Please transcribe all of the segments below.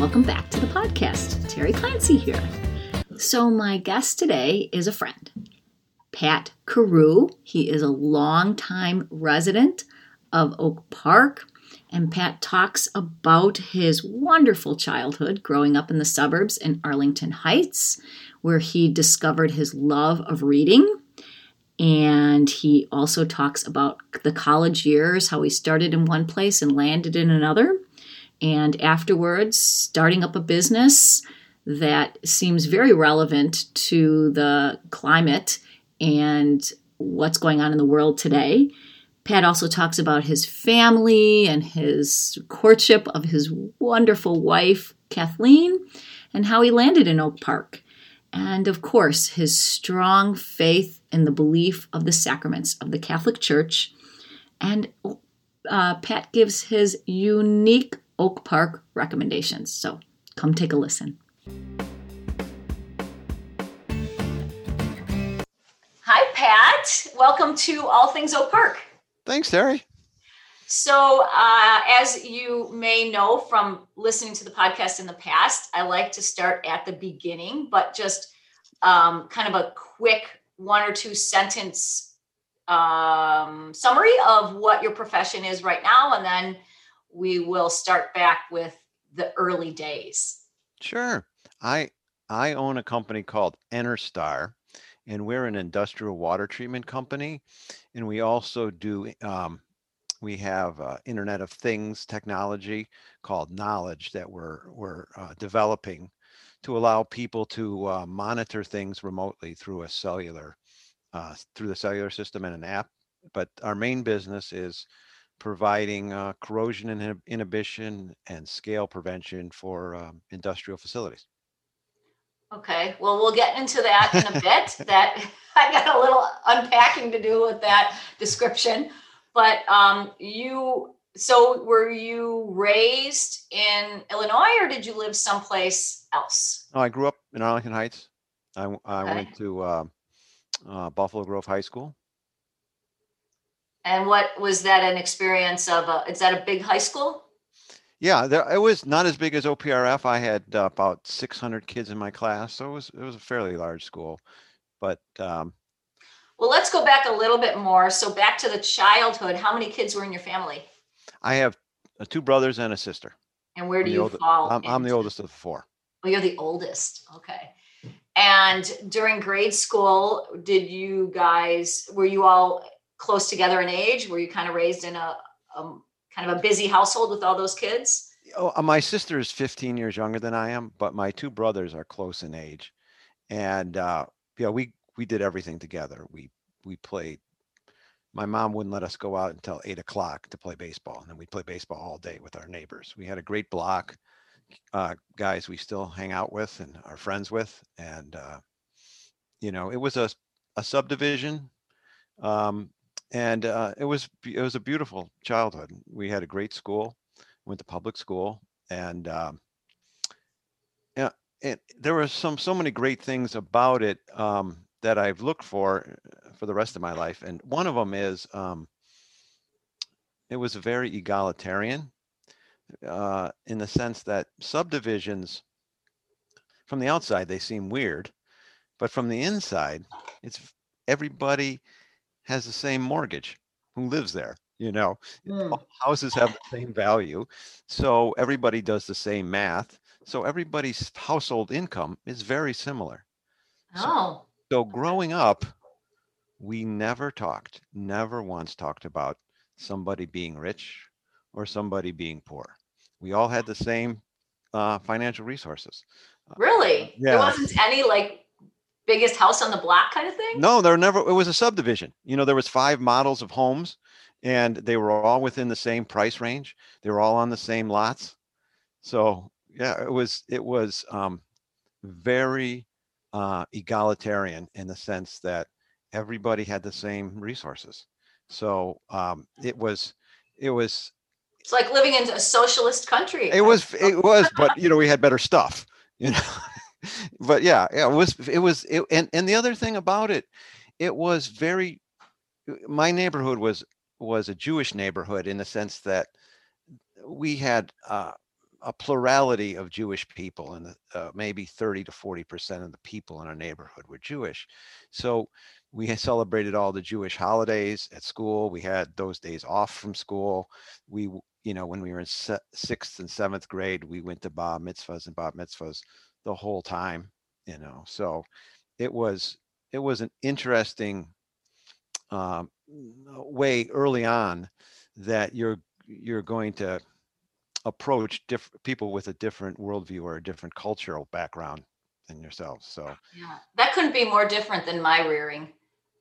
Welcome back to the podcast. Terry Clancy here. So, my guest today is a friend, Pat Carew. He is a longtime resident of Oak Park, and Pat talks about his wonderful childhood growing up in the suburbs in Arlington Heights, where he discovered his love of reading. And he also talks about the college years, how he started in one place and landed in another and afterwards starting up a business that seems very relevant to the climate and what's going on in the world today. Pat also talks about his family and his courtship of his wonderful wife, Kathleen, and how he landed in Oak Park. And of course, his strong faith in the belief of the sacraments of the Catholic Church. And uh, Pat gives his unique Oak Park recommendations. So come take a listen. Hi, Pat. Welcome to All Things Oak Park. Thanks, Terry. So, uh, as you may know from listening to the podcast in the past, I like to start at the beginning, but just um, kind of a quick one or two sentence um, summary of what your profession is right now, and then we will start back with the early days. Sure. I I own a company called Enerstar, and we're an industrial water treatment company, and we also do um, we have uh, Internet of Things technology called Knowledge that we're we're uh, developing to allow people to uh, monitor things remotely through a cellular uh, through the cellular system and an app. But our main business is providing uh, corrosion inhib- inhibition and scale prevention for um, industrial facilities. Okay, well, we'll get into that in a bit. that I got a little unpacking to do with that description. But um, you, so were you raised in Illinois or did you live someplace else? Oh, I grew up in Arlington Heights. I, I okay. went to uh, uh, Buffalo Grove High School and what was that an experience of? A, is that a big high school? Yeah, there, it was not as big as OPRF. I had uh, about 600 kids in my class, so it was it was a fairly large school. But um, well, let's go back a little bit more. So back to the childhood. How many kids were in your family? I have uh, two brothers and a sister. And where do you fall? I'm, I'm the oldest of the four. Oh, you're the oldest. Okay. And during grade school, did you guys were you all close together in age? Were you kind of raised in a, a kind of a busy household with all those kids? Oh, uh, my sister is 15 years younger than I am, but my two brothers are close in age, and uh, yeah, we we did everything together. We we played. My mom wouldn't let us go out until eight o'clock to play baseball, and then we'd play baseball all day with our neighbors. We had a great block, uh, guys we still hang out with and are friends with, and uh, you know, it was a a subdivision. Um, and uh, it was it was a beautiful childhood. We had a great school, went to public school, and um, yeah, and there were some so many great things about it um, that I've looked for uh, for the rest of my life. And one of them is um, it was very egalitarian uh, in the sense that subdivisions from the outside they seem weird, but from the inside, it's everybody has the same mortgage who lives there you know? Mm. houses have the same value so everybody does the same math so everybody's household income is very similar. Oh so, so growing up we never talked never once talked about somebody being rich or somebody being poor. We all had the same uh, financial resources. Really? Yeah. there wasn't any like biggest house on the block kind of thing? No, there never. It was a subdivision. You know, there was five models of homes, and they were all within the same price range. They were all on the same lots. So yeah, it was it was um, very uh, egalitarian in the sense that everybody had the same resources. So um, it was it was It's like living in a socialist country. it was it was, but you know we had better stuff, you know. But yeah, yeah, it was it was it, and and the other thing about it, it was very. My neighborhood was was a Jewish neighborhood in the sense that we had uh, a plurality of Jewish people, and uh, maybe 30 to 40 percent of the people in our neighborhood were Jewish. So we celebrated all the Jewish holidays at school. We had those days off from school. We, you know, when we were in sixth and seventh grade, we went to bar mitzvahs and bat mitzvahs the whole time. You know, so it was it was an interesting um, way early on that you're you're going to approach different people with a different worldview or a different cultural background than yourself. So Yeah, that couldn't be more different than my rearing.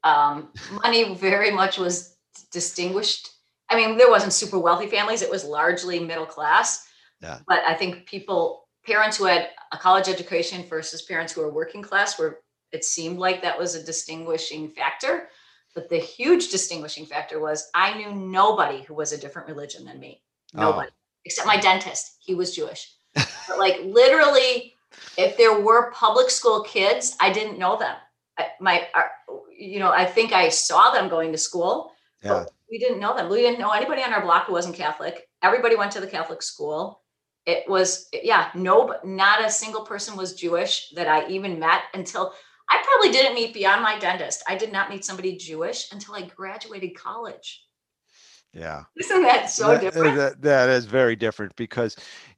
Um, money very much was distinguished. I mean, there wasn't super wealthy families; it was largely middle class. Yeah. But I think people, parents who had a college education versus parents who were working class, were it seemed like that was a distinguishing factor. But the huge distinguishing factor was I knew nobody who was a different religion than me. Oh. Nobody, except my dentist. He was Jewish. but like literally, if there were public school kids, I didn't know them. I, my, uh, you know, I think I saw them going to school, yeah, but we didn't know them. We didn't know anybody on our block who wasn't Catholic. Everybody went to the Catholic school. It was, yeah, no, not a single person was Jewish that I even met until I probably didn't meet beyond my dentist. I did not meet somebody Jewish until I graduated college. yeah. Isn't that so That- different? That, that is very different because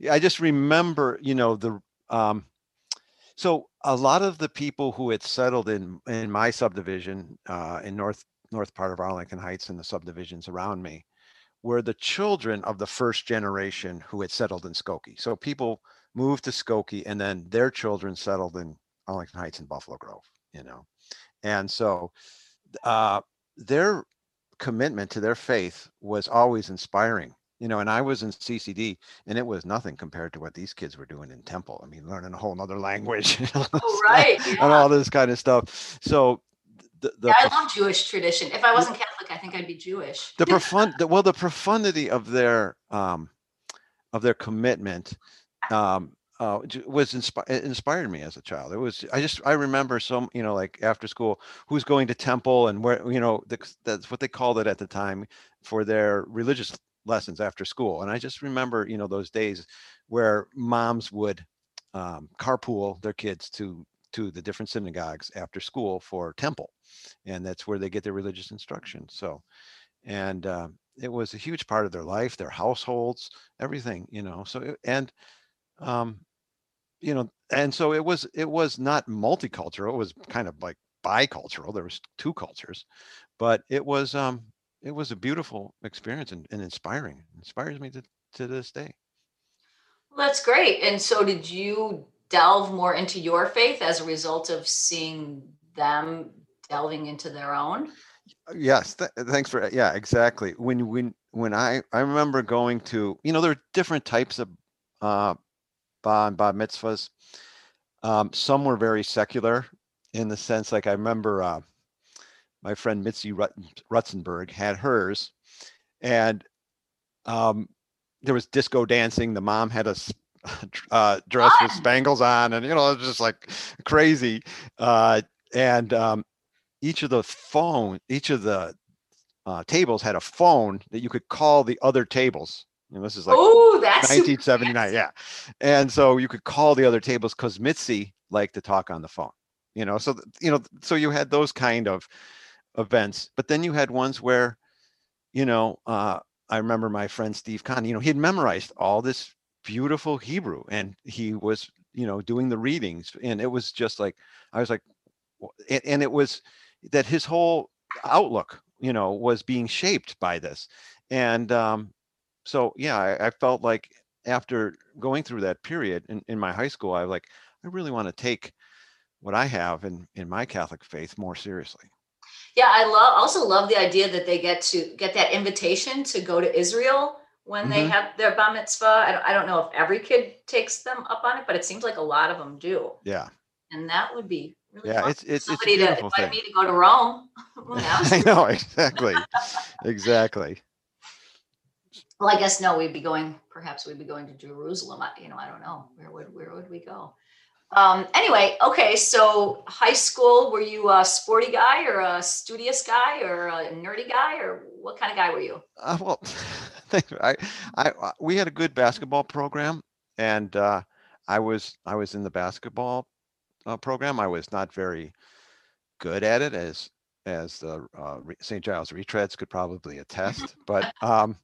I just remember, you know, the um, so a lot of the people who had settled in in my subdivision uh, in north north part of Arlington Heights and the subdivisions around me were the children of the first generation who had settled in Skokie. So people moved to Skokie and then their children settled in Arlington Heights and Buffalo Grove, you know. And so uh, their commitment to their faith was always inspiring you know and i was in ccd and it was nothing compared to what these kids were doing in temple i mean learning a whole nother language and all this Oh, right. stuff- and all this kind of stuff so the, the, Yeah, I love Jewish tradition. If I wasn't Catholic, I think I'd be Jewish. the profund the, well the profundity of their um of their commitment um uh, was inspi- it inspired me as a child. It was I just I remember some you know like after school who's going to temple and where you know the, that's what they called it at the time for their religious lessons after school. And I just remember you know those days where moms would um, carpool their kids to to the different synagogues after school for temple, and that's where they get their religious instruction. So, and uh, it was a huge part of their life, their households, everything, you know. So and um, you know, and so it was it was not multicultural. It was kind of like bicultural. There was two cultures, but it was um it was a beautiful experience and, and inspiring. It inspires me to to this day. Well, that's great. And so, did you delve more into your faith as a result of seeing them delving into their own? Yes, th- thanks for yeah, exactly. When when when I I remember going to you know there are different types of uh bar and bar mitzvahs. Um, some were very secular in the sense like I remember uh, my friend Mitzi Rut- Rutzenberg had hers, and um, there was disco dancing. The mom had a uh, dress with spangles on, and you know it was just like crazy. Uh, and um, each of the phone, each of the uh, tables had a phone that you could call the other tables. And this is like oh, that's 1979, fancy. yeah. And so you could call the other tables because Mitzi liked to talk on the phone. You know, so you know, so you had those kind of events, but then you had ones where, you know, uh, I remember my friend Steve Kahn. You know, he had memorized all this beautiful Hebrew, and he was, you know, doing the readings, and it was just like I was like, and, and it was that his whole outlook, you know, was being shaped by this, and um, so yeah, I, I felt like after going through that period in, in my high school, I was like, I really want to take what I have in in my Catholic faith more seriously. Yeah, I love also love the idea that they get to get that invitation to go to Israel when they Mhm. have their bar mitzvah. I don't, I don't know if every kid takes them up on it, but it seems like a lot of them do. Yeah, And that would be really yeah, fun. it's it's it's a Somebody to invite thing. me to go to Rome. I know exactly, exactly. Well, I guess no, we'd be going, perhaps we'd be going to Jerusalem. I- You know, I don't know. Where would, where would we go? Um, anyway, okay, so high school, were you a sporty guy or a studious guy or a nerdy guy or what kind of guy were you? Uh, well. I, I, uh, we had a good basketball program, and uh, I was, I was in the basketball uh, program. I was not very good at it, as, as the uh, St. Giles Retreads could probably attest. But, um,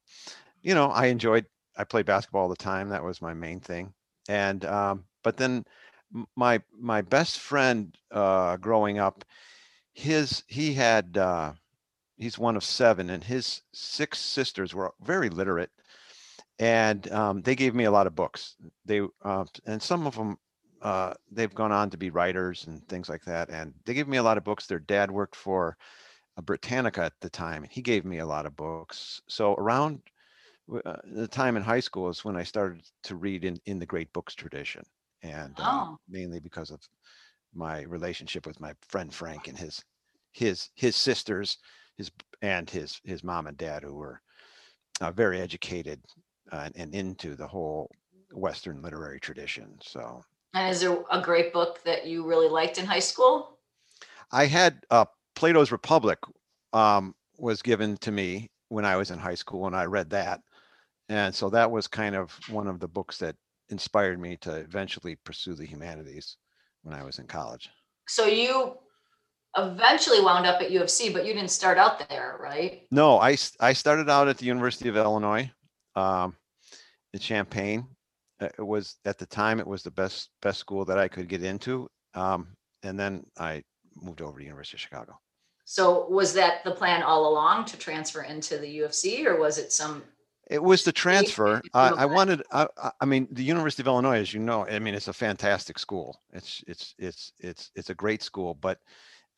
you know, I enjoyed. I played basketball all the time. That was my main thing. And, um, but then my my best friend uh, growing up, his he had. He's one of seven and his six sisters were very literate and um, they gave me a lot of books. They uh, and some of them uh, they've gone on to be writers and things like that and they gave me a lot of books. Their dad worked for uh, britannica at the time and he gave me a lot of books. So around uh, the time in high school is when i started to read in, in the great books tradition and uh, Oh. mainly because of my relationship with my friend frank and his his his sisters his and his his mom and dad who were uh, very educated uh, and, and into the whole Western literary tradition. So And is there a great book that you really liked in high school? I had uh, Plato's Republic um, was given to me when I was in high school, and I read that, and so that was kind of one of the books that inspired me to eventually pursue the humanities when I was in college. So you eventually wound up at U of C, but you didn't start out there, right? No, I, I started out at the University of Illinois, um, in Champaign. Uh, It was at the time it was the best best school that I could get into, um, and then I moved over to University of Chicago. So was that the plan all along to transfer into the U of C or was it some, It was the transfer. you I, were I back. wanted. I, I- I mean, the University of Illinois, as you know, I mean, it's a fantastic school. It's it's it's it's it's a great school, but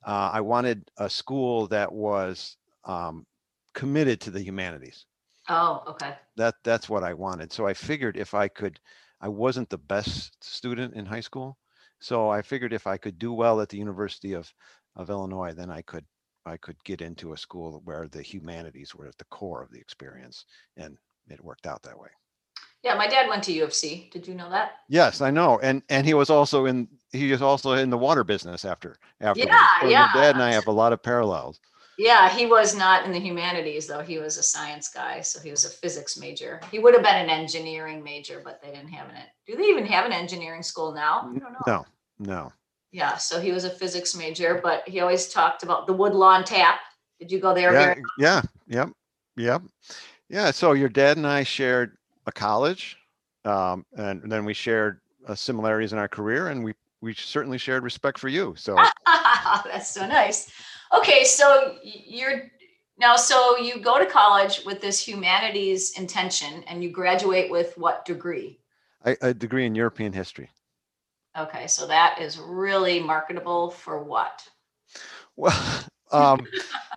uh, I wanted a school that was um, committed to the humanities. oh, okay. that that's what I wanted. So I figured if I could, I wasn't the best student in high school. So I figured if I could do well at the University of, of Illinois, then I could, I could get into a school where the humanities were at the core of the experience. And it worked out that way. Yeah, my dad went to U of C. Did you know that? Yes, I know. And, and he was also in, he was also in the water business after, after. Yeah, So my yeah. Dad and I have a lot of parallels. Yeah, he was not in the humanities though. He was a science guy, so he was a physics major. He would have been an engineering major, but they didn't have an. Do they even have an engineering school now? I don't know. No, no. Yeah, so he was a physics major, but he always talked about the Woodlawn Tap. Did you go there? Yeah, very- yeah, yep, yep. Yeah, so your dad and I shared a college, um, and then we shared uh, similarities in our career, and we we certainly shared respect for you. So That's so nice. Okay, so you're now, so you go to college with this humanities intention and you graduate with what degree? I, a degree in European history. Okay, so that is really marketable for what? Well, um,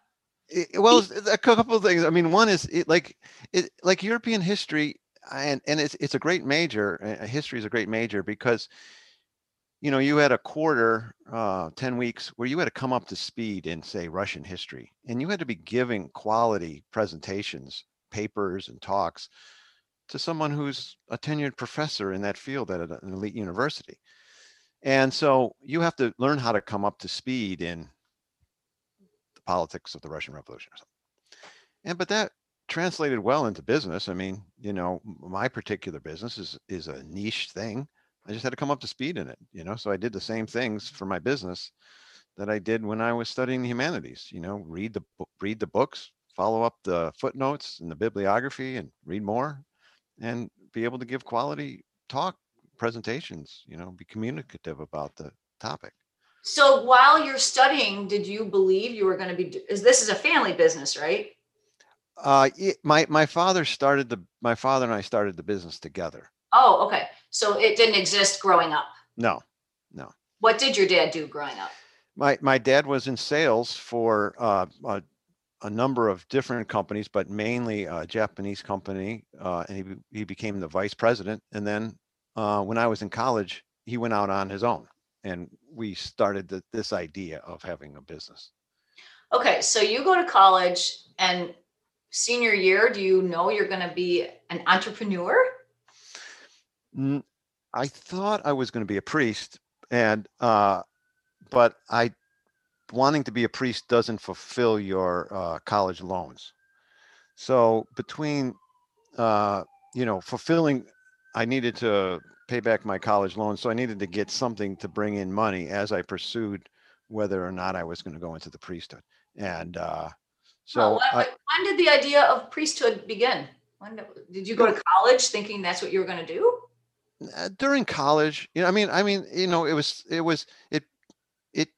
i- well, a couple of things. I mean, one is it like it like European history, and and it's it's a great major. uh, History is a great major because you know you had a quarter, uh, ten weeks where you had to come up to speed in say Russian history, and you had to be giving quality presentations, papers, and talks to someone who's a tenured professor in that field at an elite university. And so you have to learn how to come up to speed in the politics of the Russian Revolution or something. And but that translated well into business. I mean, you know, my particular business is is a niche thing. I just had to come up to speed in it, you know. So I did the same things for my business that I did when I was studying the humanities. You know, read the read the books, follow up the footnotes and the bibliography, and read more, and be able to give quality talk presentations. You know, be communicative about the topic. So while you're studying, did you believe you were going to be, is this is a family business, right? Uh, it, my my father started the my father and I started the business together. Oh, okay. So it didn't exist growing up. No, no. What did your dad do growing up? my my dad was in sales for uh, a, a number of different companies, but mainly a Japanese company. Uh, and he, he became the vice president. And then uh, when I was in college, he went out on his own and we started the, this idea of having a business. Okay, so you go to college and senior year, do you know you're going to be an entrepreneur? I thought I was going to be a priest, and uh, but I wanting to be a priest doesn't fulfill your uh, college loans. So between uh, you know fulfilling, I needed to pay back my college loans, so I needed to get something to bring in money as I pursued whether or not I was going to go into the priesthood. And uh, so Well, when, I, when did the idea of priesthood begin? When did- you go to college thinking that's what you were going to do? uh, during college you know i mean i mean you know it was it was it it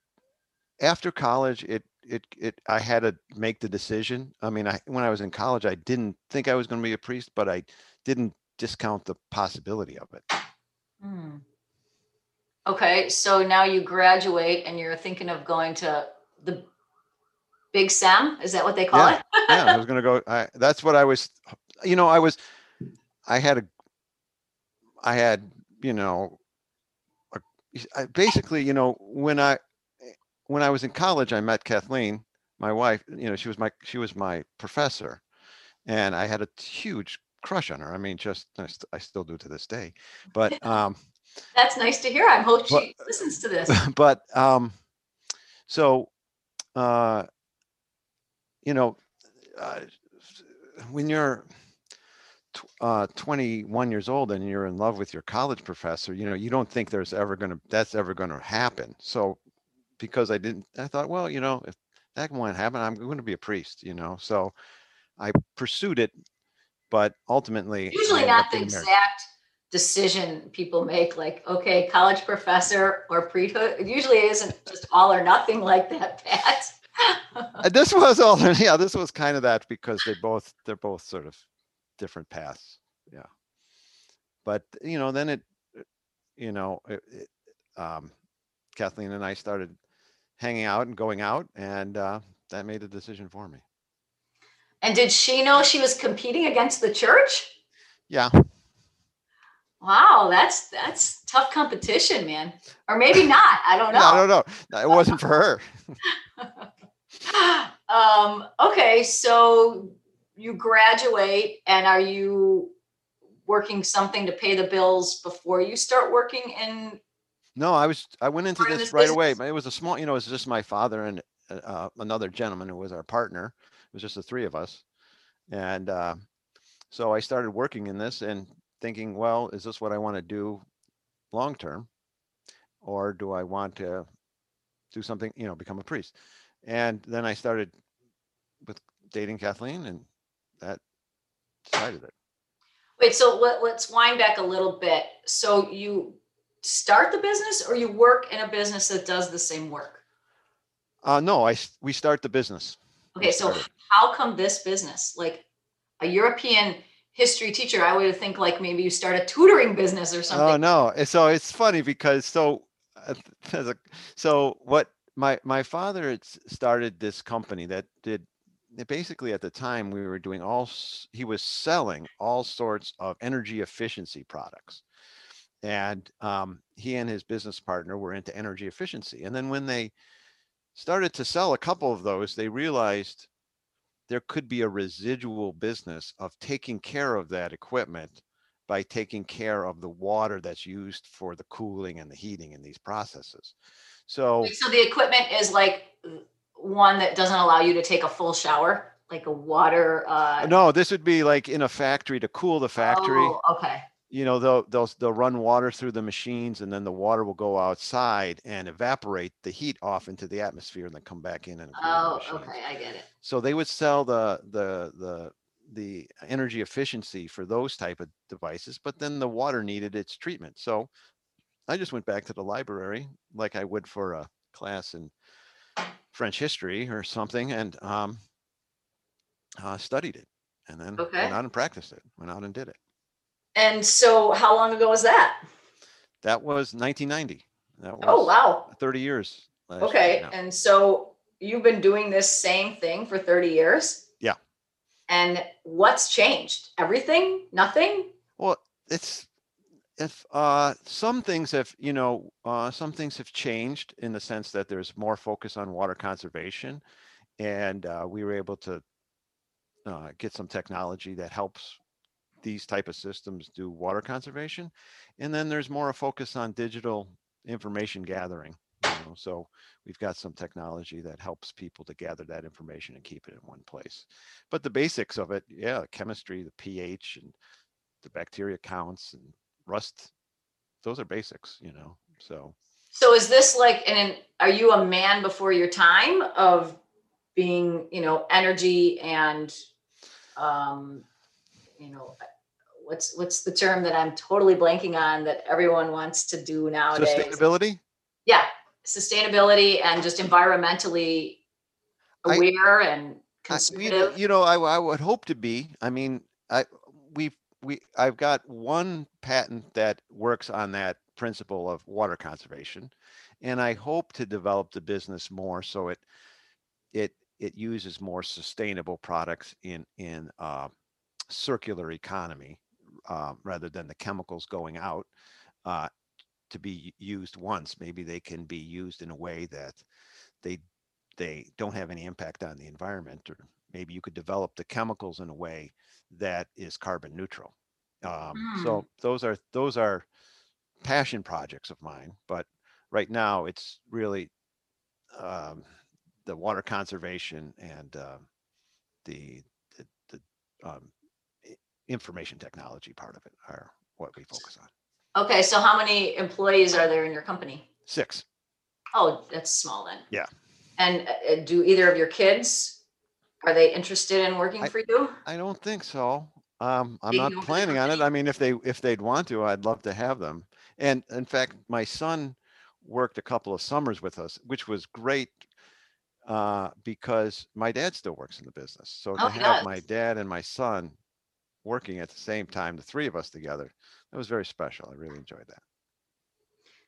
after college it it it i had to make the decision i mean i when i was in college i didn't think i was going to be a priest but i didn't discount the possibility of it Hmm. Okay, so now you graduate and you're thinking of going to the Big Sam. Is that what they call Yeah. it? yeah i was going to go i that's what i was you know i was i had a i had you know a, I, basically you know when i when i was in college i met kathleen my wife you know she was my she was my professor and i had a huge crush on her i mean just i, st- I still do to this day but um That's nice to hear. I hope But- she listens to this. but um so uh you know uh, when you're uh 21 years old and you're in love with your college professor you know you don't think there's ever going to that's ever going to happen so because i didn't i thought well you know if that won't happen i'm going to be a priest you know so i pursued it but ultimately Usually not the married. exact decision people make, like, okay, college professor or priesthood. It usually isn't just all or nothing like that, Pat. Uh, this was all yeah this was kind of that because they both they're both sort of different paths yeah but you know then it uh, you know it, it, um kathleen and i started hanging out and going out and uh that made a decision for me and did she know she was competing against the church? yeah Wow, that's that's tough competition, man. Or maybe not. I don't know. no, no no no, it wasn't for her um, okay, so you graduate and are you working something to pay the bills before you start working in no i was i went into this this right away. business? but it was a small you know it was just my father and uh, another gentleman who was our partner. It was just the three of us. And uh, so i started working in this and thinking well is this what i want to do long term? Or do i want to do something you know become a priest and then i started with dating kathleen and that decided it wait, so let, let's wind back a little bit. So you start the business or you work in a business that does the same work? uh, no i we start the business Okay, so how come this business? Like a European history teacher, I would think like maybe you start a tutoring business or something. Oh no! So it's funny because so, uh, as a, so what my my father had started this company that did basically at the time we were doing all he was selling all sorts of energy efficiency products, and um, he and his business partner were into energy efficiency. And then when they started to sell a couple of those, they realized there could be a residual business of taking care of that equipment by taking care of the water that's used for the cooling and the heating in these processes. So So the equipment is like one that doesn't allow you to take a full shower, like a water. Uh, no, this would be like in a factory to cool the factory. Oh, okay. You know, they'll they'll they'll run water through the machines, and then the water will go outside and evaporate the heat off into the atmosphere, and then come back in and Oh, okay. I get it. So they would sell the the the the energy efficiency for those type of devices, but then the water needed its treatment. So I just went back to the library like I would for a class in French history or something, and um, uh, studied it, and then Okay. went out and practiced it. Went out and did it. And so, how long ago was that? That was 1990. That was Oh, wow. 30 years. Okay. And so, you've been doing this same thing for 30 years? Yeah. And what's changed? Everything? Nothing? Well, it's if uh, some things have, you know, uh, some things have changed in the sense that there's more focus on water conservation, and uh, we were able to uh, get some technology that helps these type of systems do water conservation, and then there's more a focus on digital information gathering. You know, so we've got some technology that helps people to gather that information and keep it in one place. But the basics of it, yeah, chemistry, the pH, and the bacteria counts and rust those are basics you know so. So is this like and are you a man before your time of being you know energy and um you know what's what's the term that i'm totally blanking on that everyone wants to do nowadays? Sustainability? Yeah sustainability and just environmentally aware I, and conservative. I, you know, I, I would hope to be. I mean i we I've got one patent that works on that principle of water conservation, and I hope to develop the business more so it it it uses more sustainable products in in uh, circular economy uh, rather than the chemicals going out uh, to be used once. Maybe they can be used in a way that they they don't have any impact on the environment or maybe you could develop the chemicals in a way that is carbon neutral. Um, mm. So those are those are passion projects of mine. But right now, it's really um, the water conservation and uh, the the, the um, information technology part of it are what we focus on. Okay, so how many employees are there in your company? Six. Oh, that's small then. Yeah. And uh, do either of your kids are they interested in working I, for you? I don't think so. Um, I'm not planning on it. I mean, if they if they'd want to, I'd love to have them. And in fact, my son worked a couple of summers with us, which was great uh, because my dad still works in the business. So to Oh, have my dad and my son working at the same time, the three of us together, that was very special. I really enjoyed that.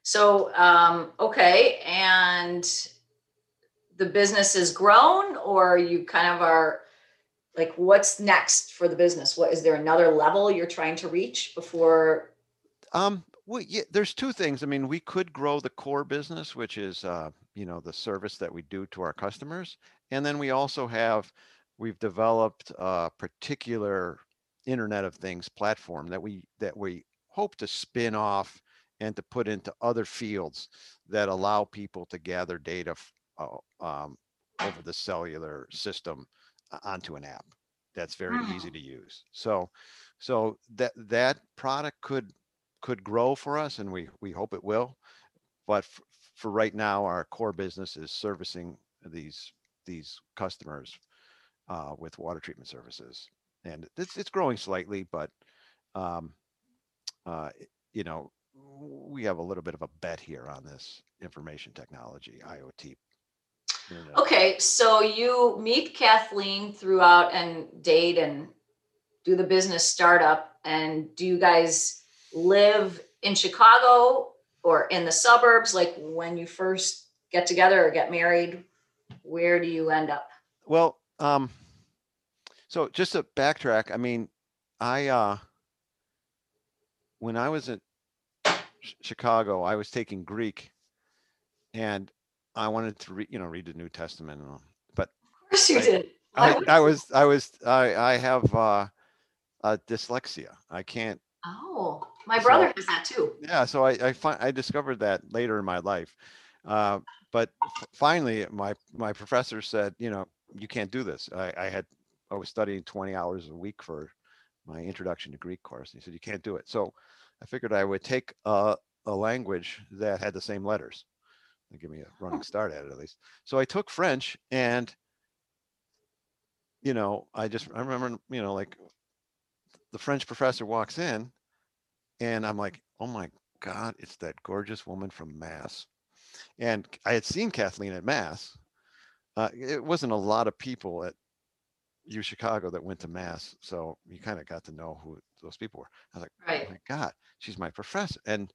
So, um, okay, and the business has grown or you kind of are like what's next for the business? What is there another level you're trying to reach before? Um, well, yeah, there's two things. I mean, we could grow the core business, which is, uh, you know, the service that we do to our customers. And then we also have, we've developed a particular Internet of Things platform that we, that we hope to spin off and to put into other fields that allow people to gather data uh, um, over the cellular system onto an app that's very easy to use. So, so that that product could could grow for us, and we we hope it will. But f- for right now, our core business is servicing these these customers uh, with water treatment services, and it's it's growing slightly, but um, uh, you know we have a little bit of a bet here on this information technology IoT Okay, so you meet Kathleen throughout and date and do the business startup. And do you guys live in Chicago or in the suburbs? Like when you first get together or get married, where do you end up? Well, um, so just to backtrack, I mean, I uh, when I was in Chicago, I was taking Greek, and I wanted to read, you know, read the New Testament, and all, but Of course you I- did. I, I was, I was, I, I have uh, uh, dyslexia. I can't. Oh, my So- brother has that too. Yeah, so I, I find I discovered that later in my life, uh, but finally, my my professor said, you know, you can't do this. I, I had, I was studying 20 hours a week for my introduction to Greek course. And he said, you can't do it. So I figured I would take a, a language that had the same letters. And Give me a running start at it at least. So I took French and, you know, I just, I remember, you know, like the French professor walks in and I'm like, oh my God, it's that gorgeous woman from Mass. And I had seen Kathleen at Mass. Uh, it wasn't a lot of people at U Chicago that went to Mass. So you kind of got to know who those people were. I was like, Right. oh my God, she's my professor. And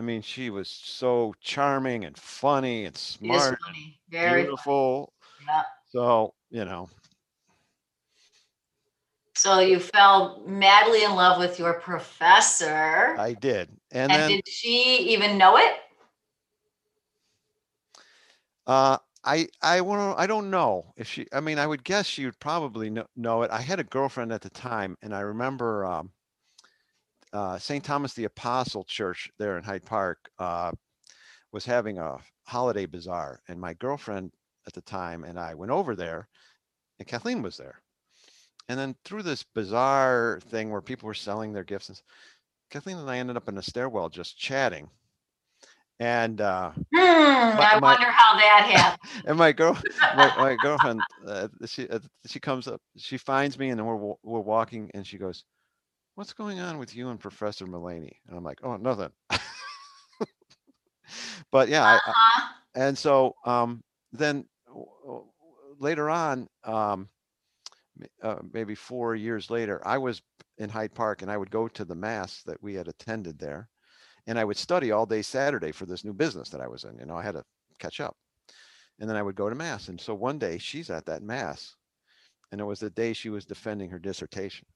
I mean, she was so charming and funny and is smart, funny, very funny. beautiful. Yeah. So, you know, So you fell madly in love with your professor. I did. And and then did she even know it? uh I I want to I don't know if she I mean I would guess she would probably know, know it. I had a girlfriend at the time and I remember um uh St. Thomas the Apostle Church there in Hyde Park uh was having a holiday bazaar and my girlfriend at the time and I went over there and Kathleen was there. And then through this bazaar thing where people were selling their gifts and Kathleen and I ended up in a stairwell just chatting. And uh Hmm, I my- wonder how that happened. and my girl my, my girlfriend uh, she uh, she comes up she finds me and then we're we're walking and she goes what's going on with you and professor mullaney and i'm like oh nothing. But yeah I, I- Uh-huh. and so um then w- later on um uh, maybe four years later i was in hyde park and i would go to the mass that we had attended there and i would study all day saturday for this new business that i was in you know i had to catch up. And then i would go to mass and so one day she's at that mass and it was the day she was defending her dissertation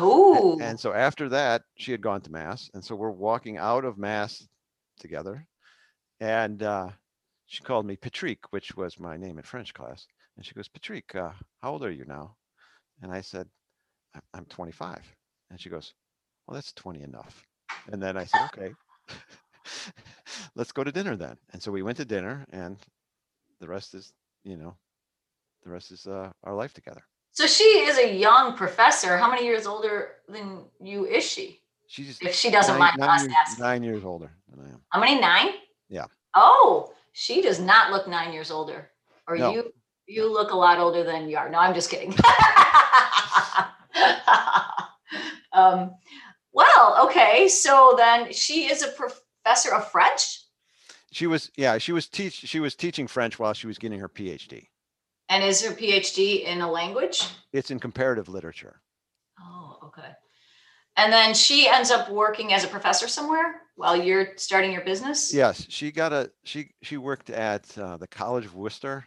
Ooh. and so after that she had gone to mass and so we're walking out of mass together and uh, she called me Patrick, which was my name in French class. And she goes, Patrick, uh, how old are you now? And I said, "I- I'm 25. And she goes, Well, that's 20 enough. And then I said, Okay, let's go to dinner then. And so we went to dinner, and the rest is, you know, the rest is uh, our life together. So she is a young professor. How many years older than you is she? She's If she doesn't nine, mind nine us years, asking. nine years older than I am. How many? Nine? Yeah. Oh, she does not look nine years older. Or No. you you look a lot older than you are. No, I'm just kidding. um, well, okay. So then she is a professor of French She was, yeah, she was teach, she was teaching French while she was getting her PhD. And is her PhD in a language. It's in comparative literature. Oh, okay. And then she ends up working as a professor somewhere while you're starting your business. Yes, she got a she she worked at uh, the College of Wooster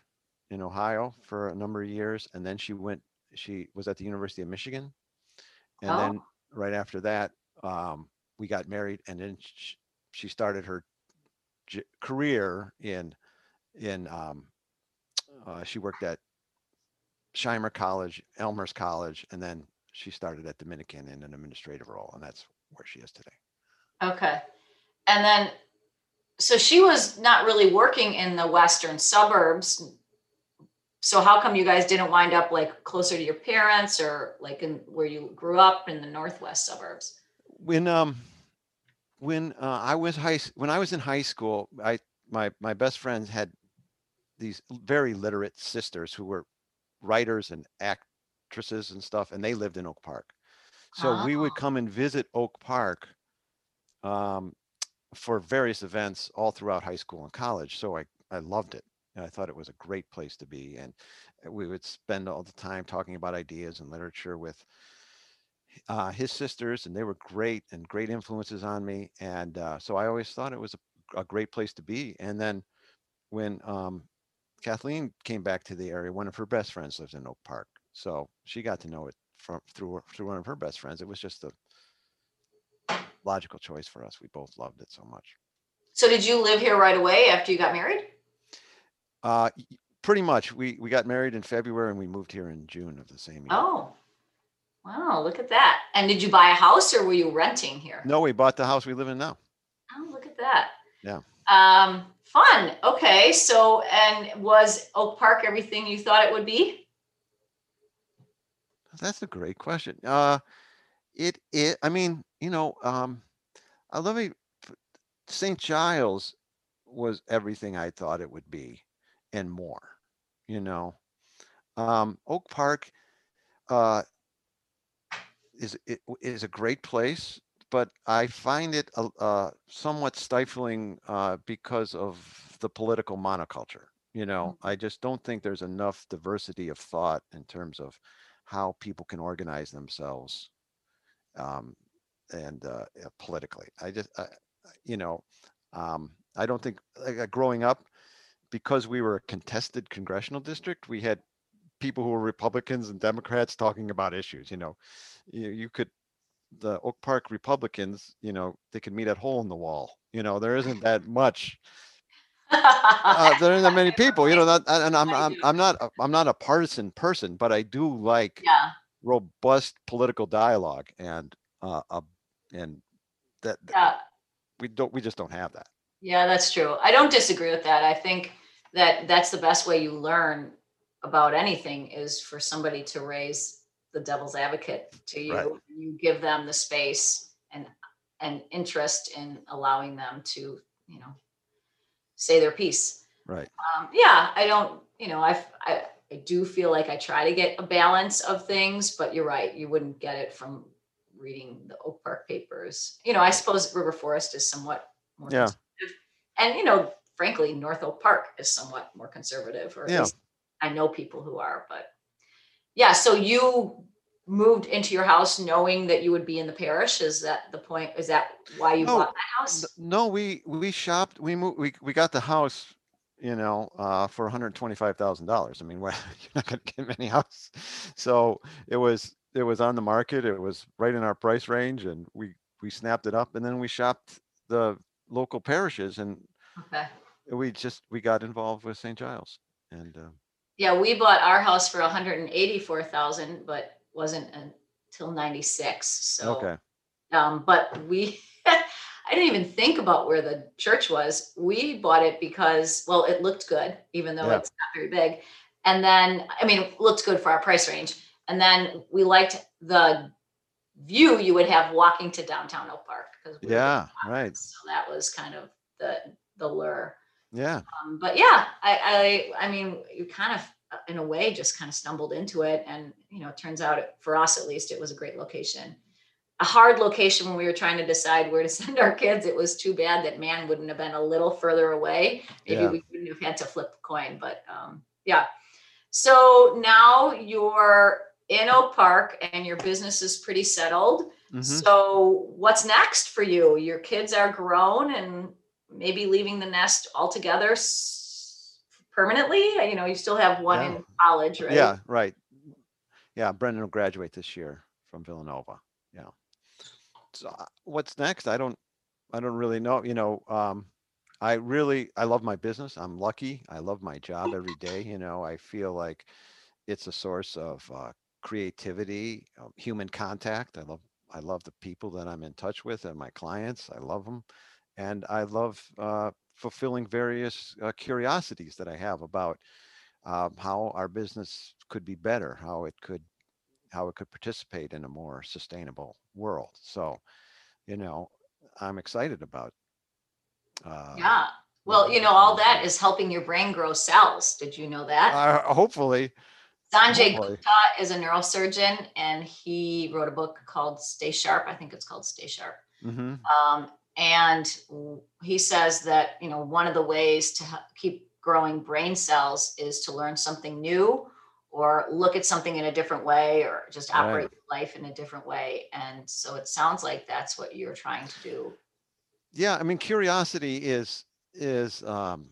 in Ohio for a number of years, and then she went. She was at the University of Michigan, and then Oh. right after that, um, we got married, and then sh- she started her j- career in in. Um, uh, she worked at Shimer College, Elmhurst College, and then she started at Dominican in an administrative role, and that's where she is today. Okay. And then, so she was not really working in the western suburbs. So how come you guys didn't wind up like closer to your parents or like in where you grew up in the northwest suburbs? when um when uh, I was high when I was in high school, I my my best friends had these very literate sisters who were writers and actresses and stuff, and they lived in Oak Park. So we would Oh. come and visit Oak Park um, for various events all throughout high school and college. So I I loved it, and I thought it was a great place to be. And we would spend all the time talking about ideas and literature with uh, his sisters, and they were great and great influences on me. And uh, so I always thought it was a, a great place to be. And then when um, Kathleen came back to the area, one of her best friends lives in Oak Park, so she got to know it from through through one of her best friends. It was just a logical choice for us. We both loved it so much. So did you live here right away after you got married? Uh, pretty much. We we got married in February and we moved here in June of the same year. Oh, wow, look at that. And did you buy a house or were you renting here? No, we bought the house we live in now. Oh, look at that. Yeah. Um, fun. Okay. So, and was Oak Park everything you thought it would be? That's a great question. Uh, it it. I mean, you know, um, I love it. St. Giles was everything I thought it would be, and more. You know, um, Oak Park uh, is it is a great place, but I find it a- uh, somewhat stifling uh, because of the political monoculture. You know, I just don't think there's enough diversity of thought in terms of how people can organize themselves um, and uh, politically. I just I, you know, um, I don't think like uh, growing up, because we were a contested congressional district, we had people who were Republicans and Democrats talking about issues. You know, you, you could the Oak Park Republicans, you know, they could meet at hole in the wall. You know, there isn't that much. Uh, there aren't that many people. You know, that, and I'm I'm I'm not a- I'm not a partisan person, but I do like Yeah, robust political dialogue and uh, uh and that that yeah. we don't we just don't have that. Yeah, that's true. I don't disagree with that. I think that that's the best way you learn about anything is for somebody to raise the devil's advocate to you. Right. You give them the space and an interest in allowing them to, you know, say their piece. Right. Um, yeah, I don't, you know, I've, I, I do feel like I try to get a balance of things, but you're right. You wouldn't get it from reading the Oak Park papers. You know, I suppose River Forest is somewhat more Yeah. conservative. And, you know, frankly, North Oak Park is somewhat more conservative, or at Yeah. least I know people who are, but yeah, so you moved into your house knowing that you would be in the parish. Is that the point? Is that why you No, bought that house? No, we we shopped. We moved. We we got the house. You know, uh, for one hundred twenty-five thousand dollars. I mean, well, you're not going to get many houses. So it was it was on the market. It was right in our price range, and we we snapped it up, and then we shopped the local parishes, and Okay. we just we got involved with St. Giles, and uh, Yeah, we bought our house for hundred and eighty-four thousand, but wasn't until ninety-six, so. okay, Um, but we, I didn't even think about where the church was. We bought it because, well, it looked good, even though Yeah. it's not very big. And then, I mean, it looked good for our price range. And then we liked the view you would have walking to downtown Oak Park. we yeah, right, So that was kind of the, the lure. Yeah, Um, but yeah, I, I, I mean, you kind of, in a way, just kind of stumbled into it, and you know, it turns out, it- for us at least, it was a great location. A hard location when we were trying to decide where to send our kids. It was too bad that man wouldn't have been a little further away. Maybe Yeah. we wouldn't have had to flip a coin, but um, yeah. So now you're in Oak Park, and your business is pretty settled. mhm, So what's next for you? Your kids are grown and maybe leaving the nest altogether permanently. You know, you still have one Yeah. in college, right? yeah, right, yeah. Brendan will graduate this year from Villanova. Yeah. So uh, what's next? I don't, I don't really know. You know, um, I really, I love my business. I'm lucky. I love my job every day. You know, I feel like it's a source of uh, creativity, uh, human contact. I love, I love the people that I'm in touch with and my clients. I love them, and I love uh, fulfilling various uh, curiosities that I have about um, how our business could be better, how it could, how it could participate in a more sustainable world. So, you know, I'm excited about. Uh, Yeah. Well, you know, all that is helping your brain grow cells. Did you know that? Uh, hopefully, Sanjay boy. Gupta is a neurosurgeon and he wrote a book called Stay Sharp. I think it's called Stay Sharp. hmm Um, and he says that you know one of the ways to keep growing brain cells is to learn something new or look at something in a different way or just Right. operate life in a different way and so it sounds like that's what you're trying to do yeah, I mean, curiosity is is um,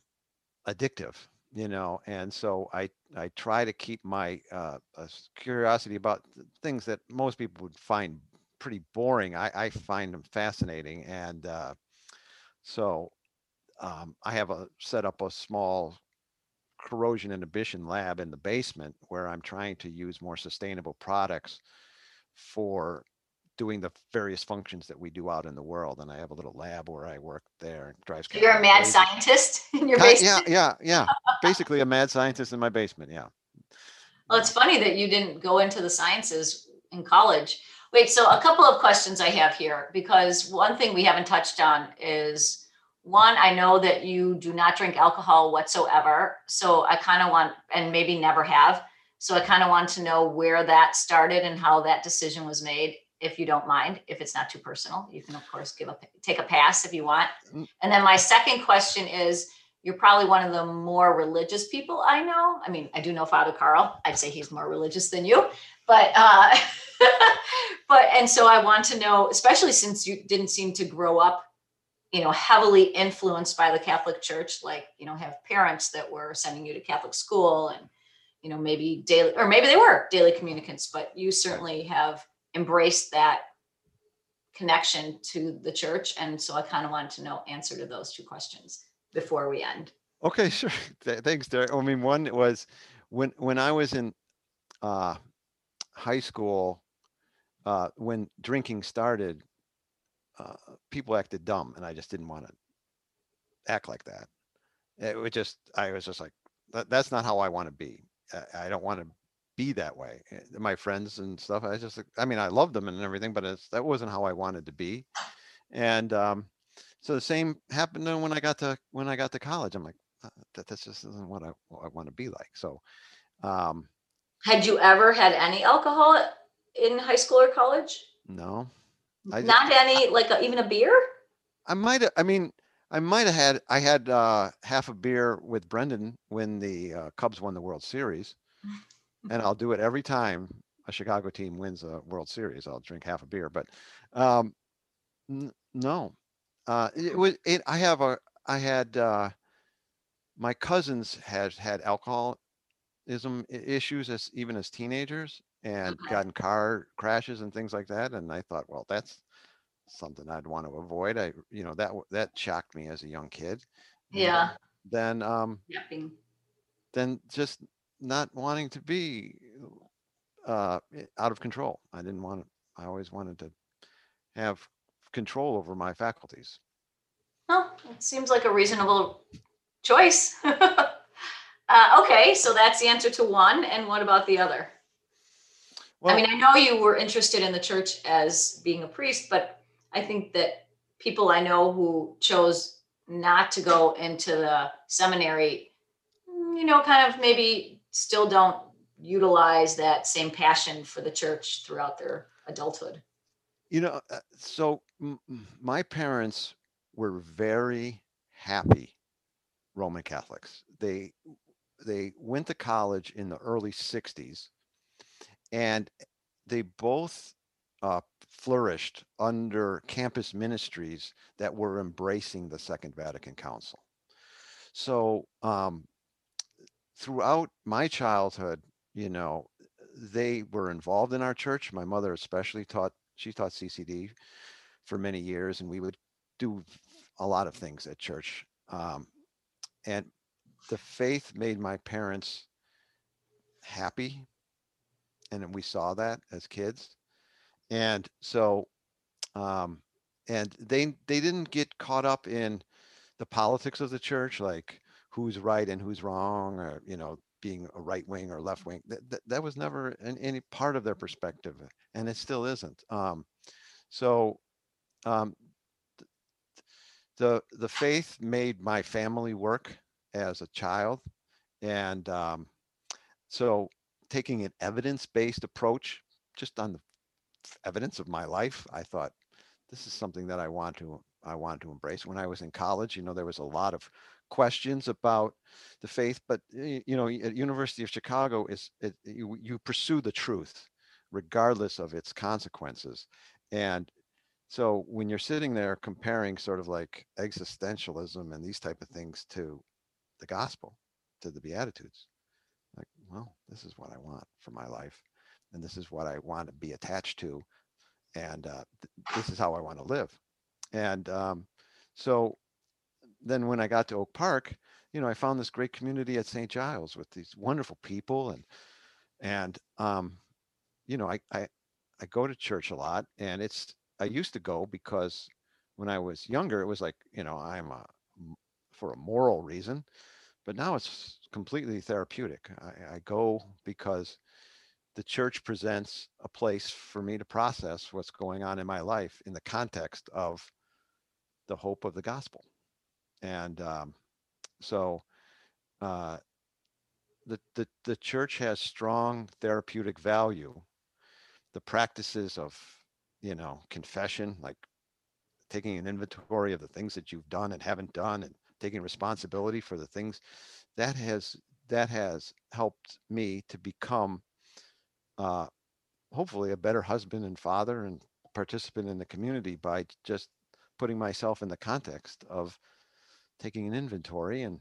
addictive, you know, and so I I try to keep my uh, uh, curiosity about things that most people would find pretty boring. I, I find them fascinating, and uh, so um, I have a set up a small corrosion inhibition lab in the basement where I'm trying to use more sustainable products for doing the various functions that we do out in the world. And I have a little lab where I work there. It drives so you're a mad crazy. scientist in your basement Yeah, yeah, yeah. Basically a mad scientist in my basement. Yeah. Well, it's funny that you didn't go into the sciences in college. Wait, so a couple of questions I have here because one thing we haven't touched on is one, I know that you do not drink alcohol whatsoever. So I kind of want, and maybe never have. So I kind of want to know where that started and how that decision was made, if you don't mind, if it's not too personal. You can, of course, give a take a pass if you want. Mm. And then my second question is you're probably one of the more religious people I know. I mean, I do know Father Carl. I'd say he's more religious than you, but uh, but and so I want to know, especially since you didn't seem to grow up you know, heavily influenced by the Catholic Church, like, you know, have parents that were sending you to Catholic school and, you know, maybe daily, or maybe they were daily communicants, but you certainly have embraced that connection to the church. And so I kind of wanted to know answer to those two questions before we end. Okay, sure. Th- Thanks, Derek. I mean, one was when when I was in uh, high school, uh, when drinking started, uh, people acted dumb, and I just didn't want to act like that. It was just, I was just like, that, that's not how I want to be. I, I don't want to be that way. Eh, My friends and stuff, I just, I mean, I loved them and everything, but it's that wasn't how I wanted to be. And um, so the same happened when I got to when I got to college. I'm like, uh, that this just isn't what I, I want to be like. So, um, Had you ever had any alcohol in high school or college? no, I Not any, like a, even a beer? I might have, I mean, I might have had, I had uh, half a beer with Brendan when the uh, Cubs won the World Series. And I'll do it every time a Chicago team wins a World Series. I'll drink half a beer, but um, n- no. Uh, it was, it, I have a, I had, uh, my cousins had had alcoholism i- issues as even as teenagers and Okay. got in car crashes and things like that. And I thought, well, that's something I'd want to avoid. I, you know, that w- that shocked me as a young kid. And Yeah. Then, um, then just not wanting to be uh, i- out of control. I didn't want to. I always wanted to have control over my faculties. Well, it seems like a reasonable choice. uh, okay, so that's the answer to one. And what about the other? Well, I mean, I know you were interested in the church as being a priest, but I think that people I know who chose not to go into the seminary, mm, you know, kind of maybe still don't utilize that same passion for the church throughout their adulthood. you know, uh, so my parents were very happy Roman Catholics. They they went to college in the early '60s, and they both uh, flourished under campus ministries that were embracing the Second Vatican Council. So um, throughout my childhood, you know, they were involved in our church. My mother especially taught, she taught CCD for many years, and we would do a lot of things at church. Um, and the faith made my parents happy. And we saw that as kids. And so, um, and they they didn't get caught up in the politics of the church, like who's right and who's wrong, or you know, being a right wing or left wing. That, that, that was never an, any part of their perspective, and it still isn't. Um, so, um, the the faith made my family work as a child, and um, so taking an evidence-based approach just on the evidence of my life, I thought this is something that I want to I want to embrace. When I was in college, you know, there was a lot of questions about the faith, but you know, at University of Chicago is it, you you pursue the truth regardless of its consequences. And so when you're sitting there comparing sort of like existentialism and these type of things to the gospel, to the beatitudes, like, well, this is what I want for my life and this is what I want to be attached to and uh, th- this is how I want to live. And um, so then when I got to Oak Park, you know, I found this great community at St. Giles with these wonderful people and and um, you know, I, I I go to church a lot and it's I used to go because when I was younger, it was like, you know, I'm a for a moral reason, but now it's completely therapeutic. I, I go because the church presents a place for me to process what's going on in my life in the context of the hope of the gospel. And um, so uh, the, the, the church has strong therapeutic value. The practices of, you know, confession, like taking an inventory of the things that you've done and haven't done and taking responsibility for the things that has that has helped me to become uh, hopefully a better husband and father and participant in the community by just putting myself in the context of taking an inventory and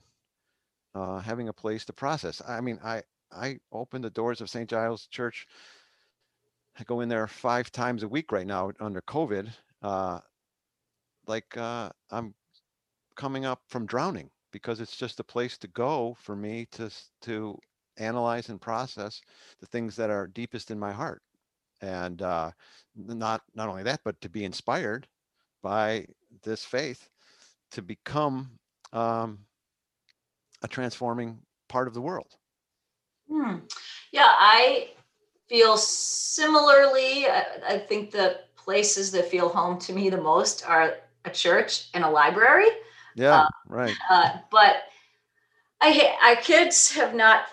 uh, having a place to process. I mean, I I open the doors of St. Giles Church. I go in there five times a week right now under COVID. Uh, like uh, I'm coming up from drowning because it's just a place to go for me to to analyze and process the things that are deepest in my heart. And uh, not not only that but to be inspired by this faith to become um, a transforming part of the world. Hmm. yeah i feel similarly I, I think the places that feel home to me the most are a church and a library yeah, uh, right. Uh, but I, our kids have not,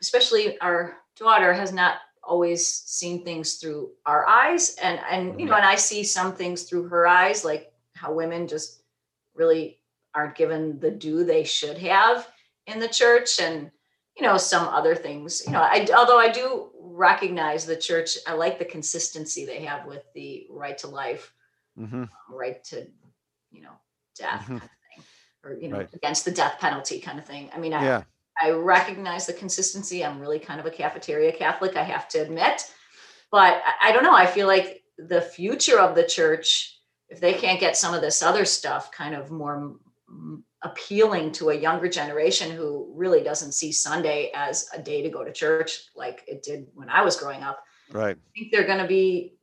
especially our daughter, has not always seen things through our eyes, and and you know, mm-hmm. and I see some things through her eyes, like how women just really aren't given the due they should have in the church, and you know, some other things. You know, I although I do recognize the church, I like the consistency they have with the right to life, mm-hmm. right to, you know, death. Mm-hmm or you know right. against the death penalty kind of thing. I mean i yeah. i recognize the consistency. I'm really kind of a cafeteria catholic i have to admit. But I, I don't know i feel like the future of the church if they can't get some of this other stuff kind of more appealing to a younger generation who really doesn't see sunday as a day to go to church like it did when i was growing up right. I think they're going to be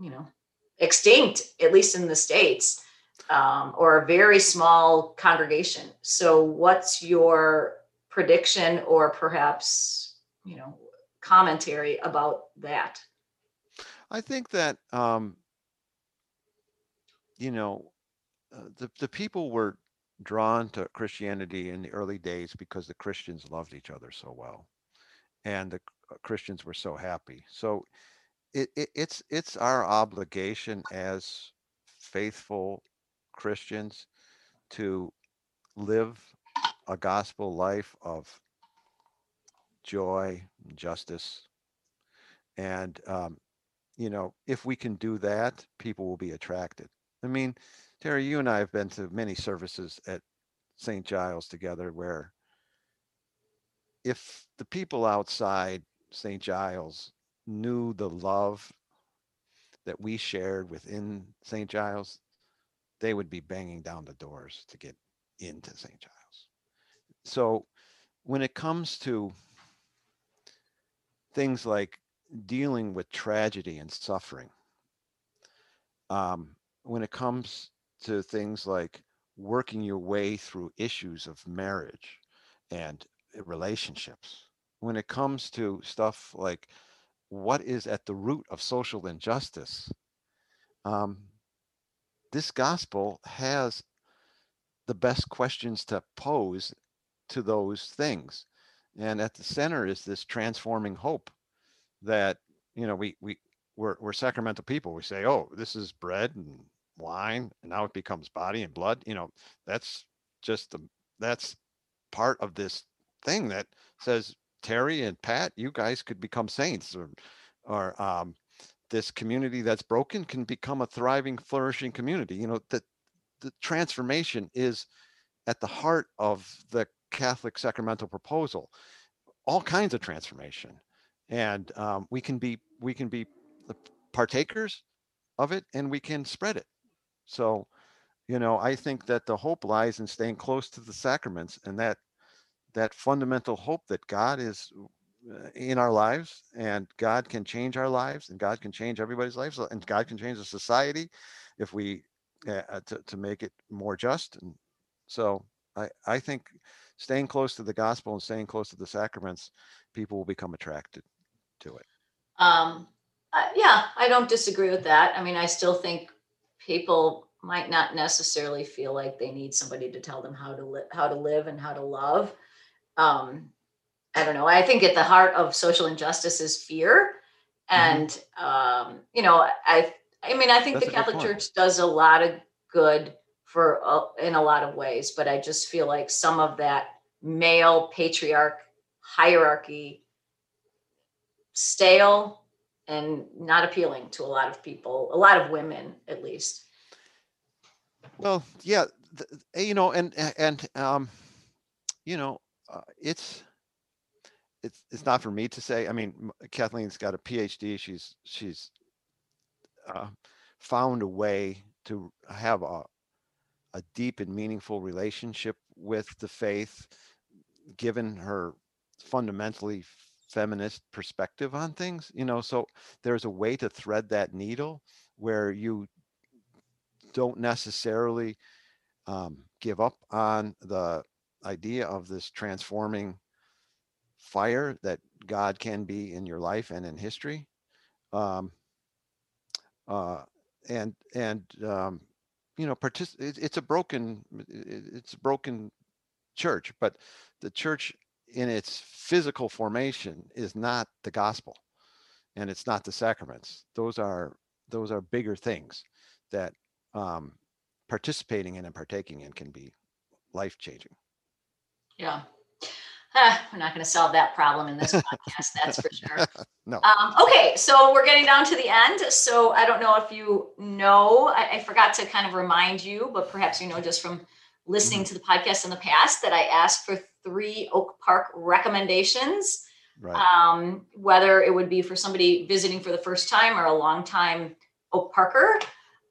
you know extinct at least in the states um, or a very small congregation. So, what's your prediction or perhaps, you know, commentary about that? I think that, um, you know, uh, the, the people were drawn to Christianity in the early days because the Christians loved each other so well and the uh, Christians were so happy. So, it, it, it's it's our obligation as faithful Christians to live a gospel life of joy, justice. And, um, you know, if we can do that, people will be attracted. I mean, Terry, you and I have been to many services at St. Giles together where if the people outside St. Giles knew the love that we shared within St. Giles, they would be banging down the doors to get into St. Giles. So when it comes to things like dealing with tragedy and suffering, um, when it comes to things like working your way through issues of marriage and relationships, when it comes to stuff like what is at the root of social injustice, um, this gospel has the best questions to pose to those things. And at the center is this transforming hope that, you know, we, we, we're, we're sacramental people. We say, oh, this is bread and wine, and now it becomes body and blood. You know, that's just the, that's part of this thing that says, Terry and Pat, you guys could become saints or, or, um, this community that's broken can become a thriving, flourishing community. You know, that the transformation is at the heart of the Catholic sacramental proposal. All kinds of transformation, and um, we can be we can be partakers of it, and we can spread it. So, you know, I think that the hope lies in staying close to the sacraments, and that that fundamental hope that God is in our lives and God can change our lives and God can change everybody's lives and God can change the society if we uh, uh, to, to make it more just and so I, I think staying close to the gospel and staying close to the sacraments people will become attracted to it. Um uh, yeah I don't disagree with that. I mean I still think people might not necessarily feel like they need somebody to tell them how to live how to live and how to love. Um I don't know. I think at the heart of social injustice is fear. Mm-hmm. And mm-hmm. um, you know, I I mean, I think That's the Catholic Church does a lot of good for uh, in a lot of ways, but I just feel like some of that male patriarch hierarchy stale and not appealing to a lot of people, a lot of women at least. Well, yeah, you know, and and um, you know, uh, it's it's it's not for me to say. I mean, Kathleen's got a PhD. She's she's uh, found a way to have a a deep and meaningful relationship with the faith, given her fundamentally feminist perspective on things. You know, so there's a way to thread that needle where you don't necessarily um, give up on the idea of this transforming fire that God can be in your life and in history. Um, uh, and and um, you know, partic- it, it's a broken it, it's a broken church, but the church in its physical formation is not the gospel, and it's not the sacraments. Those are those are bigger things that um, participating in and partaking in can be life changing. Yeah. Ah, we're not going to solve that problem in this podcast, that's for sure. No. Um, okay, so we're getting down to the end. So I don't know if you know, I, I forgot to kind of remind you, but perhaps you know just from listening to the podcast in the past that I asked for three Oak Park recommendations, Right. um, whether it would be for somebody visiting for the first time or a long time Oak Parker.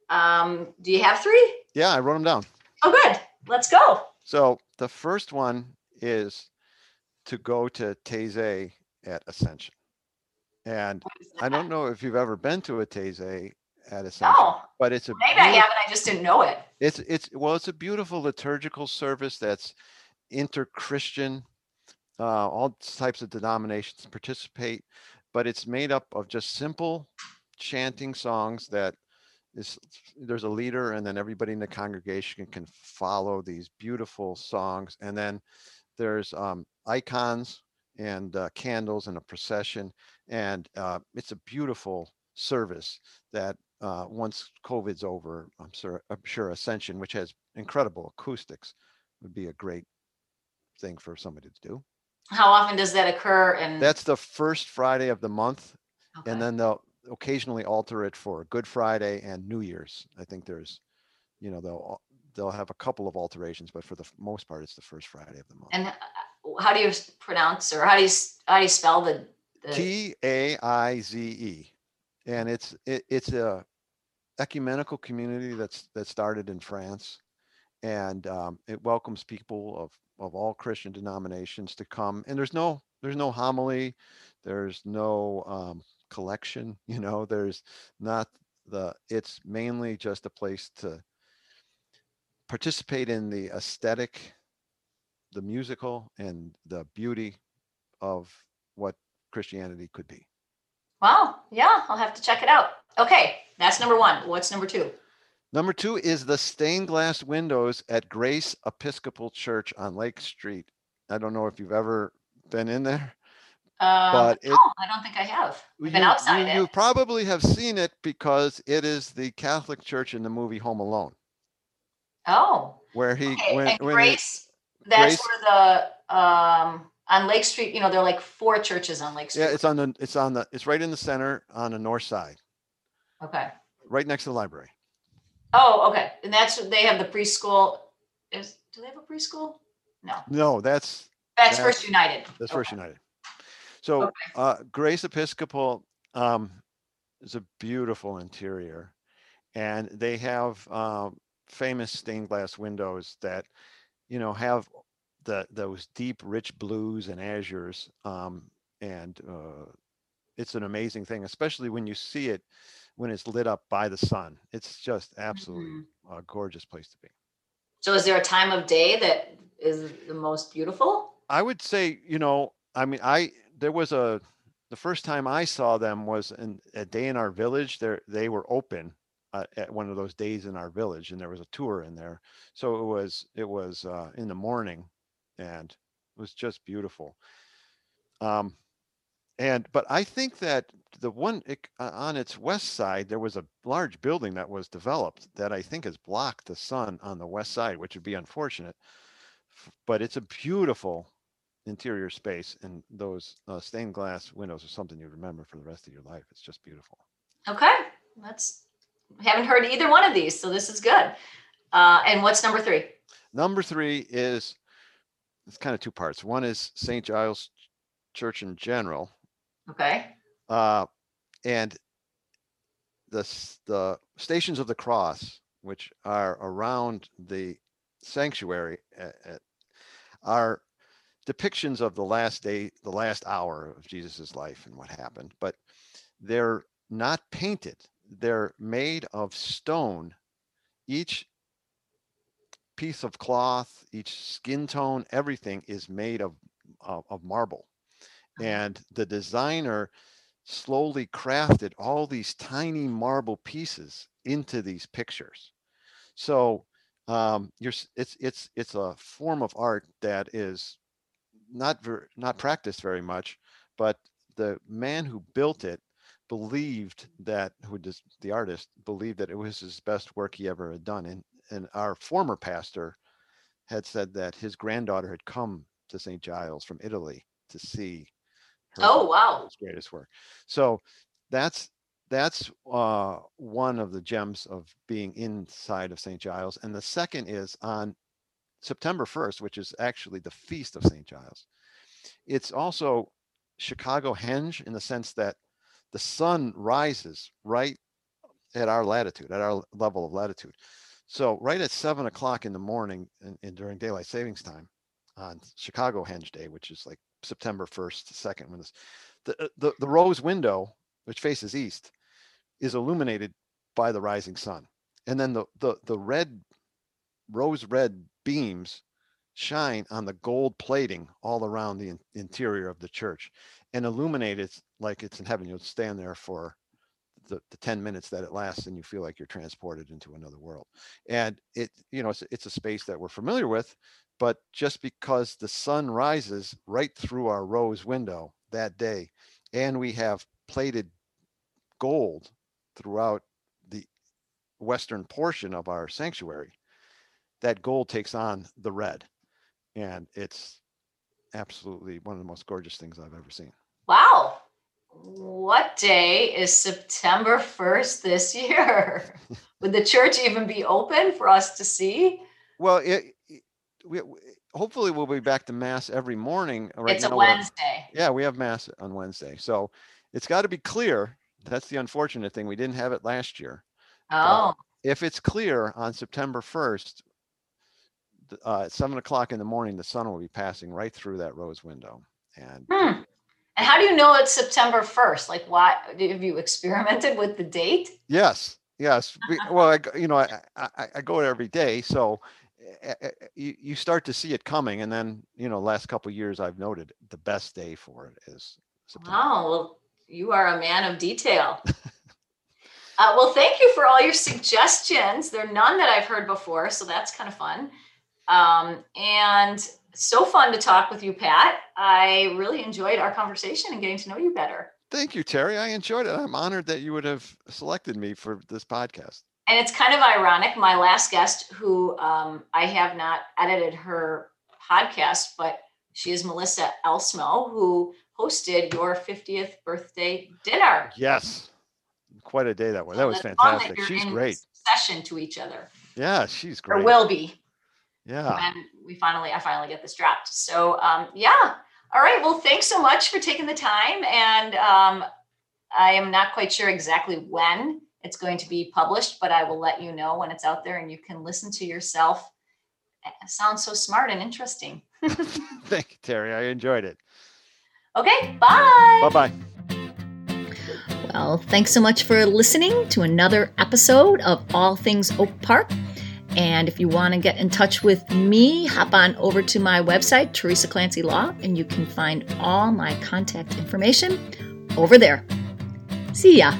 Um, do you have three? yeah, I wrote them down. Oh, good. Let's go. So the first one is to go to Taizé at Ascension. And I don't know if you've ever been to a Taizé at Ascension, Oh, but it's a maybe I haven't. I just didn't know it. It's it's well, it's a beautiful liturgical service that's inter-Christian. Uh, all types of denominations participate, but it's made up of just simple chanting songs that is there's a leader and then everybody in the congregation can follow these beautiful songs and then there's um, icons and uh, candles and a procession and uh, it's a beautiful service that uh, once COVID's over, I'm sure, I'm sure Ascension, which has incredible acoustics, would be a great thing for somebody to do. How often does that occur? And That's the first Friday of the month, okay. and then they'll occasionally alter it for Good Friday and New Year's. I think there's, you know, they'll they'll have a couple of alterations, but for the most part, it's the first Friday of the month. And uh, how do you pronounce or how do you how do you spell the? the T A I Z E, and it's it, it's a ecumenical community that's that started in France, and um, it welcomes people of of all Christian denominations to come. And there's no there's no homily, there's no um, collection. You know, there's not the. It's mainly just a place to participate in the aesthetic, the musical, and the beauty of what Christianity could be. wow, yeah, I'll have to check it out. Okay, that's number one. What's number two? Number two is the stained glass windows at Grace Episcopal Church on Lake Street. I don't know if you've ever been in there. Um, But it- no, I don't think I have. I've been You- outside you, you probably have seen it because it is the Catholic Church in the movie Home Alone, Oh, where he okay. when when he- Grace, that's Grace- where the um on Lake Street. You know, there are like four churches on Lake Street. yeah, it's on the it's on the it's right in the center on the north side, okay. right next to the library. Oh, okay. And that's they have the preschool. Is do they have a preschool? No, No, that's that's That's- First United. That's Okay. First United. So Okay. uh, Grace Episcopal um, is a beautiful interior, and they have um, famous stained glass windows that you know have the those deep, rich blues and azures, um, and uh, it's an amazing thing, especially when you see it when it's lit up by the sun. It's just absolutely Mhm. a gorgeous place to be. So, is there a time of day that is the most beautiful? I would say, you know, I mean, I there was a the first time I saw them was in a day in our village. There they were open uh, at one of those days in our village, and there was a tour in there. So it was it was uh, in the morning, and it was just beautiful. Um, and but I think that the one it, uh, on its west side there was a large building that was developed that I think has blocked the sun on the west side, which would be unfortunate. But it's a beautiful interior space, and those uh, stained glass windows are something you remember for the rest of your life. It's just beautiful. Okay, that's haven't heard either one of these, so this is good. Uh, and what's number three? Number three is it's kind of two parts. One is St. Giles Church in general, Okay. uh, and the the Stations of the Cross, which are around the sanctuary, at, at, are depictions of the last day, the last hour of Jesus's life and what happened. But they're not painted; they're made of stone. Each piece of cloth, each skin tone, everything is made of of, of marble, and the designer slowly crafted all these tiny marble pieces into these pictures. So um, you're it's it's it's a form of art that is not ver- not practiced very much, but the man who built it believed that who does the artist believed that it was his best work he ever had done and and our former pastor had said that his granddaughter had come to St. Giles from Italy to see her Oh, wow. his greatest work. So that's that's uh, one of the gems of being inside of St. Giles. And the second is on September 1st, which is actually the feast of St. Giles. It's also Chicago henge in the sense that the sun rises right at our latitude, at our level of latitude. So right at seven o'clock in the morning and, and during daylight savings time on Chicago henge day, which is like September 1st, 2nd, when this the, uh, the the rose window which faces east is illuminated by the rising sun and then the the the red rose red beams shine on the gold plating all around the in- interior of the church and illuminate it like it's in heaven. You'll stand there for the, the 10 minutes that it lasts and you feel like you're transported into another world. And it you know it's, it's a space that we're familiar with but just because the sun rises right through our rose window that day and we have plated gold throughout the western portion of our sanctuary that gold takes on the red. And it's absolutely one of the most gorgeous things i've ever seen Wow. What day is September 1st this year? Would the church even be open for us to see? well it, it- we, hopefully we'll be back to mass every morning right It's a now we're- Wednesday. Yeah, we have mass on Wednesday. So it's got to be clear. That's the unfortunate thing. We didn't have it last year. Oh, If it's clear on September 1st, uh, at seven o'clock in the morning, the sun will be passing right through that rose window. And hmm. And how do you know it's September 1st? Like, why have you experimented with the date? yes, yes. well, I, you know, I, I, I- go every day. So eh, eh, eh, you, you start to see it coming. And then, you know, last couple of years, I've noted the best day for it is September. Wow, well, you are a man of detail. uh, well, thank you for all your suggestions. There are none that I've heard before, so that's kind of fun. Um, and so fun to talk with you, Pat. I really enjoyed our conversation and getting to know you better. Thank you, Terry. I enjoyed it. I'm honored that you would have selected me for this podcast. And it's kind of ironic. My last guest, who um, I have not edited her podcast, but she is Melissa Elsmo, who hosted your 50th birthday dinner. Yes. Quite a day that was. So That was fun that fantastic. She's great. Session to each other, Yeah, she's great. or will be Yeah. We finally, I finally get this dropped. So, um, yeah. All right. Well, thanks so much for taking the time. And um, I am not quite sure exactly when it's going to be published, but I will let you know when it's out there and you can listen to yourself. It sounds so smart and interesting. Thank you, Terry. I enjoyed it. Okay. Bye. Bye bye. Well, thanks so much for listening to another episode of All Things Oak Park. And if you want to get in touch with me, hop on over to my website, Teresa Clancy Law, and you can find all my contact information over there. See ya.